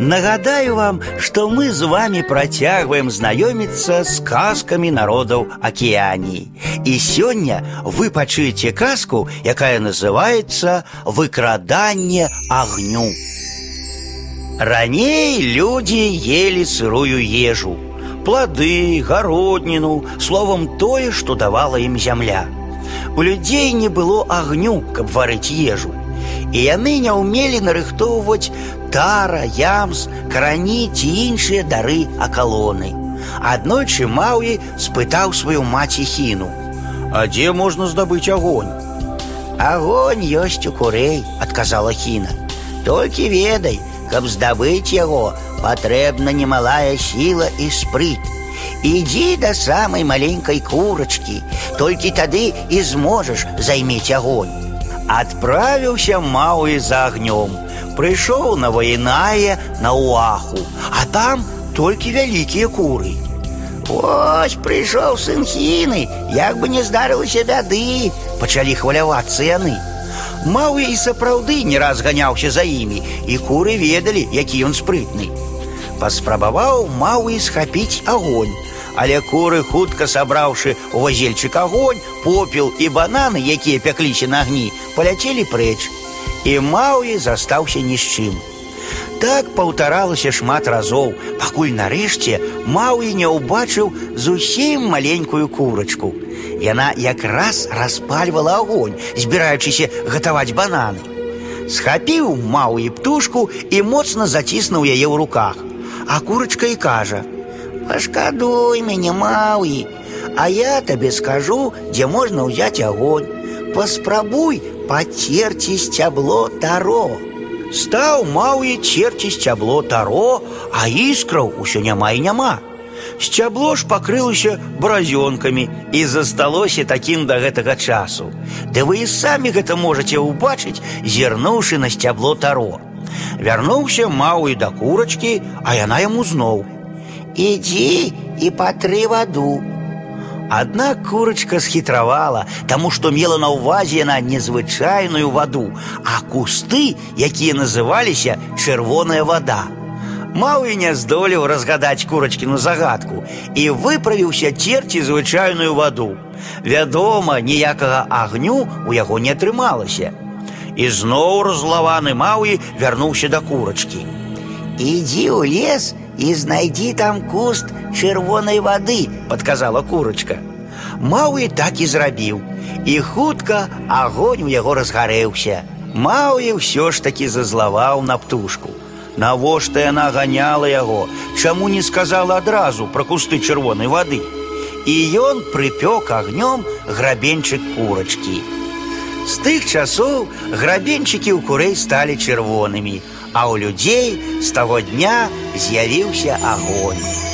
Нагадаю вам, что мы с вами протягиваем знакомиться с сказками народов Океании. И сегодня вы почуете сказку, якая называется «Выкрадание огню». Ранее люди ели сырую ежу, плоды, городнину, словом, тое, что давала им земля. У людей не было огню, каб варыць ежу. І яны не ўмелі нарыхтоўваць тара, ямс, карані ці іншыя дары акалоны. Аднойчы Маўі спытаў сваю маці хіну: « А дзе можна здабыць агонь? Агонь ёсць у курэй, адказала хіна. Толькі ведай, каб здабыць яго, патрэбна немалая сіла і спрыт. Ідзі да самай маленькай курачкі, толькі тады і зможаш займець агонь. Адправіўся Мауі за агнём прыйшоў на ваінае на уаху, а там толькі вялікія куры. Ось прыйшоў сын хіны, як бы не здарылася бяды, пачалі хвалявацца яны. Маўя і сапраўды не раз ганяўся за імі, і куры ведалі, які ён спрытны. Паспрабаваў Маўі схапіць агонь, але куры хутка сабраўшы у вазельчык агонь, попел і бананы, якія пякліся на агні, паляцелі прэч і Маўі застаўся ні з чым. Так паўтаралася шмат разоў, пакуль нарэшце Маўі не ўбачыў зусім маленькую курачку. Яна якраз распальвала агонь, збіраючыся гатаваць бананы. Схапіў Маўі птушку і моцна заціснуў яе ў руках. А курачка і кажа: « Пашкадуй мяне Маўі, А я табе скажу, дзе можна ўзяць агонь. Паспрабуй пацерці сцябло таро. Стаў маўі церці сцябло таро, а іскраў усё няма і няма. Сцябло ж пакрылася бразёнкамі і засталося такім да гэтага часу. Ды вы і самі гэта можаце ўбачыць, зірнуўшы на сцябло таро. Вярнуўся маў і да курачкі, а яна яму зноў. Ідзі і патры ваду, Аднак курочка схітравала, таму што мела на ўвазе яна незвычайную ваду, а кусты, якія называліся чырвоная вада. Малы не здолеў разгадаць курачкіну загадку і выправіўся церці звычайную ваду. Вядома, ніякага агню у яго не атрымалася. І зноў разлаваны Маўі вярнуўся да курачкі. Ідзі ў лес и знайди там куст чырвонай воды, подказала курочка. Мауи так і зрабіў. І хутка агонь у яго разгарэўся. Мауі ўсё ж таки зазлаваў на птушку. Навошта яна ганяла яго, чаму не сказала адразу пра кусты чырвонай вады. І ён прыпёк агнём грабенчык курачкі. З тых часоў грабенчыкі ў курэй сталі чырвонымі, а ў людзей з таго дня з'явіўся агонь.